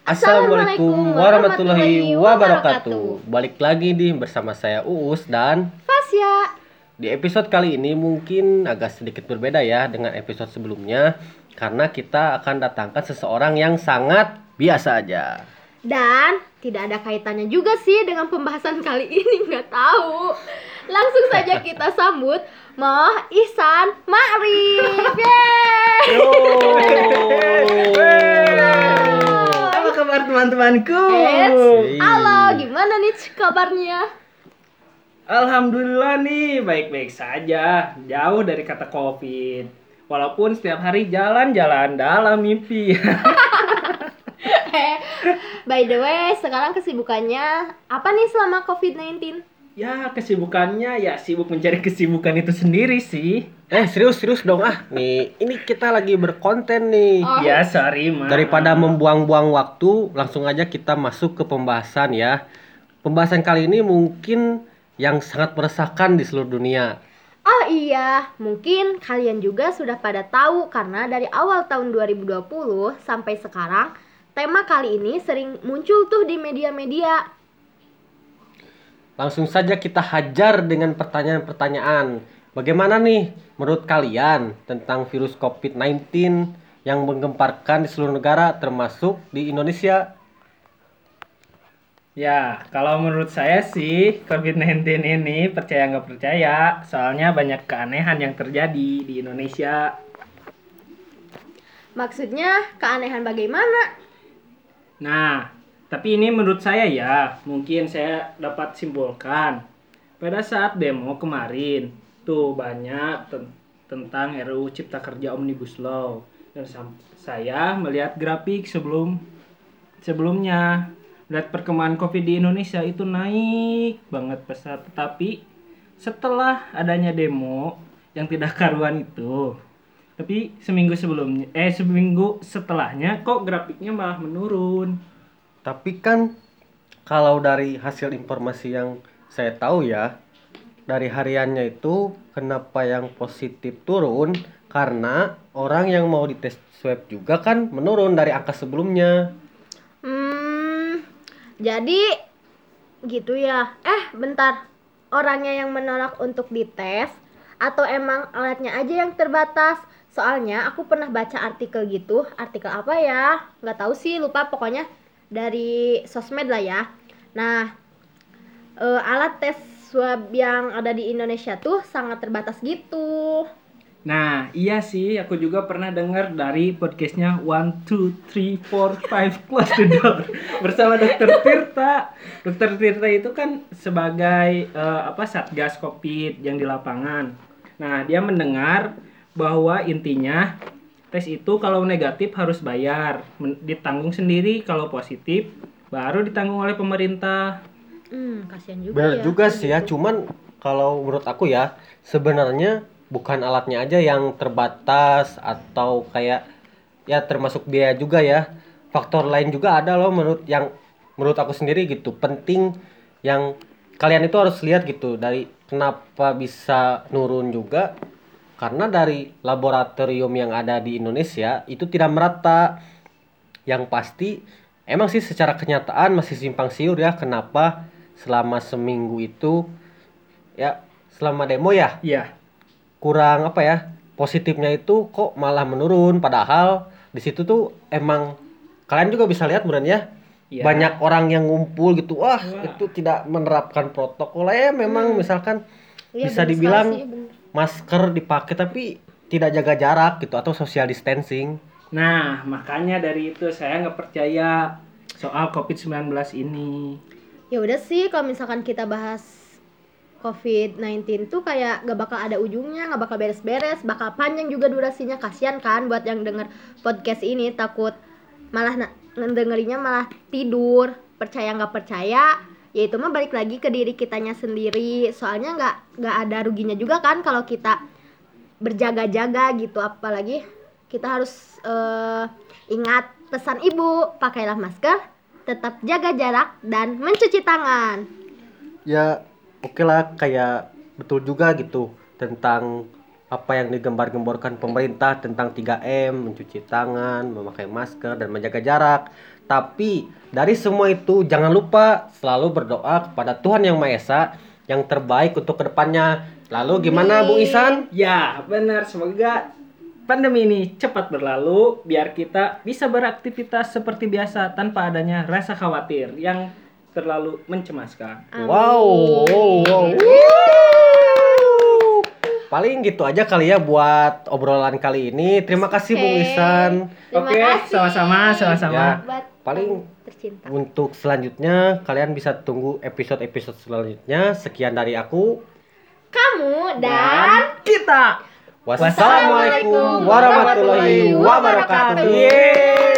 Assalamualaikum warahmatullahi wabarakatuh. Balik lagi nih bersama saya Uus dan Fasya. di episode kali ini mungkin agak sedikit berbeda ya dengan episode sebelumnya karena kita akan datangkan seseorang yang sangat biasa aja. Dan tidak ada kaitannya juga sih dengan pembahasan kali ini, nggak tahu. Langsung saja kita sambut Moh Ihsan Ma'rif. Yeay! Kabar teman-temanku? Halo, gimana nih kabarnya? Alhamdulillah nih, baik-baik saja. Jauh dari kata Covid. Walaupun setiap hari jalan-jalan dalam mimpi. Eh, By the way, sekarang kesibukannya apa nih selama COVID-19? Ya, kesibukannya ya sibuk mencari kesibukan itu sendiri sih. Eh serius serius dong ah nih ini kita lagi berkonten nih. Oh. Ya, sorry, Ma. Daripada membuang-buang waktu, langsung aja kita masuk ke pembahasan ya. Pembahasan kali ini mungkin yang sangat meresahkan di seluruh dunia. Oh iya, mungkin kalian juga sudah pada tahu karena dari awal tahun 2020 sampai sekarang tema kali ini sering muncul tuh di media-media. Langsung saja kita hajar dengan pertanyaan-pertanyaan. Bagaimana nih menurut kalian tentang virus COVID-19 yang menggemparkan di seluruh negara termasuk di Indonesia? Ya, kalau menurut saya sih COVID-19 ini percaya nggak percaya, soalnya banyak keanehan yang terjadi di Indonesia. Maksudnya keanehan bagaimana? Nah, tapi ini menurut saya ya, mungkin saya dapat simpulkan. Pada saat demo kemarin, tuh banyak ten- tentang RUU Cipta Kerja Omnibus Law. Dan saya melihat grafik sebelum sebelumnya melihat perkembangan Covid di Indonesia itu naik banget pesat. Tetapi setelah adanya demo yang tidak karuan itu, tapi seminggu sebelumnya, eh seminggu setelahnya kok grafiknya malah menurun. Tapi kan kalau dari hasil informasi yang saya tahu ya, dari hariannya itu kenapa yang positif turun karena orang yang mau dites swab juga kan menurun dari angka sebelumnya. Hmm, jadi gitu ya. Eh, bentar. Orangnya yang menolak untuk dites atau emang alatnya aja yang terbatas? Soalnya aku pernah baca artikel gitu. Artikel apa ya? Nggak tahu sih, lupa pokoknya dari sosmed lah ya. Nah, eh, alat tes swab yang ada di Indonesia tuh sangat terbatas gitu. Nah, iya sih, aku juga pernah dengar dari podcastnya One Two Three Four Five Close the Door bersama Dokter Tirta. Dokter Tirta itu kan sebagai eh, apa satgas COVID yang di lapangan. Nah, dia mendengar bahwa intinya tes itu kalau negatif harus bayar, ditanggung sendiri kalau positif baru ditanggung oleh pemerintah. Hmm, kasihan juga Benar ya. juga sih ya, cuman kalau menurut aku ya sebenarnya bukan alatnya aja yang terbatas atau kayak ya termasuk biaya juga ya. Faktor lain juga ada loh menurut yang menurut aku sendiri gitu. Penting yang kalian itu harus lihat gitu dari kenapa bisa nurun juga karena dari laboratorium yang ada di Indonesia itu tidak merata. Yang pasti emang sih secara kenyataan masih simpang siur ya kenapa selama seminggu itu ya selama demo ya Iya. kurang apa ya positifnya itu kok malah menurun padahal di situ tuh emang kalian juga bisa lihat beneran ya Iya. banyak orang yang ngumpul gitu wah Wah. itu tidak menerapkan protokol ya memang misalkan Iya, bisa dibilang sih. Masker dipakai tapi tidak jaga jarak gitu atau social distancing Nah, makanya dari itu saya nggak percaya soal COVID-19 ini. Ya udah sih kalau misalkan kita bahas COVID-19 tuh kayak gak bakal ada ujungnya, gak bakal beres-beres, bakal panjang juga durasinya. Kasian kan buat yang denger podcast ini takut malah ngedengerinnya malah tidur, percaya nggak percaya. Ya itu mah balik lagi ke diri kitanya sendiri. Soalnya nggak nggak ada ruginya juga kan kalau kita berjaga-jaga gitu apalagi kita harus eh, ingat pesan ibu pakailah masker tetap jaga jarak dan mencuci tangan ya oke lah kayak betul juga gitu tentang apa yang digembar-gemborkan pemerintah tentang 3M, mencuci tangan, memakai masker dan menjaga jarak. Tapi dari semua itu jangan lupa selalu berdoa kepada Tuhan Yang Maha Esa yang terbaik untuk ke depannya. Lalu gimana Bung Isan? Ya, benar. Semoga pandemi ini cepat berlalu biar kita bisa beraktivitas seperti biasa tanpa adanya rasa khawatir yang terlalu mencemaskan. Amin. Wow, wow, wow. Paling gitu aja kali ya buat obrolan kali ini. Terima kasih Bung Oke. Isan. Oke, kasih. sama-sama, sama-sama. Ya. Buat Paling tercinta. untuk selanjutnya kalian bisa tunggu episode-episode selanjutnya. Sekian dari aku. Kamu dan kita Wassalamualaikum warahmatullahi wabarakatuh. Yeay.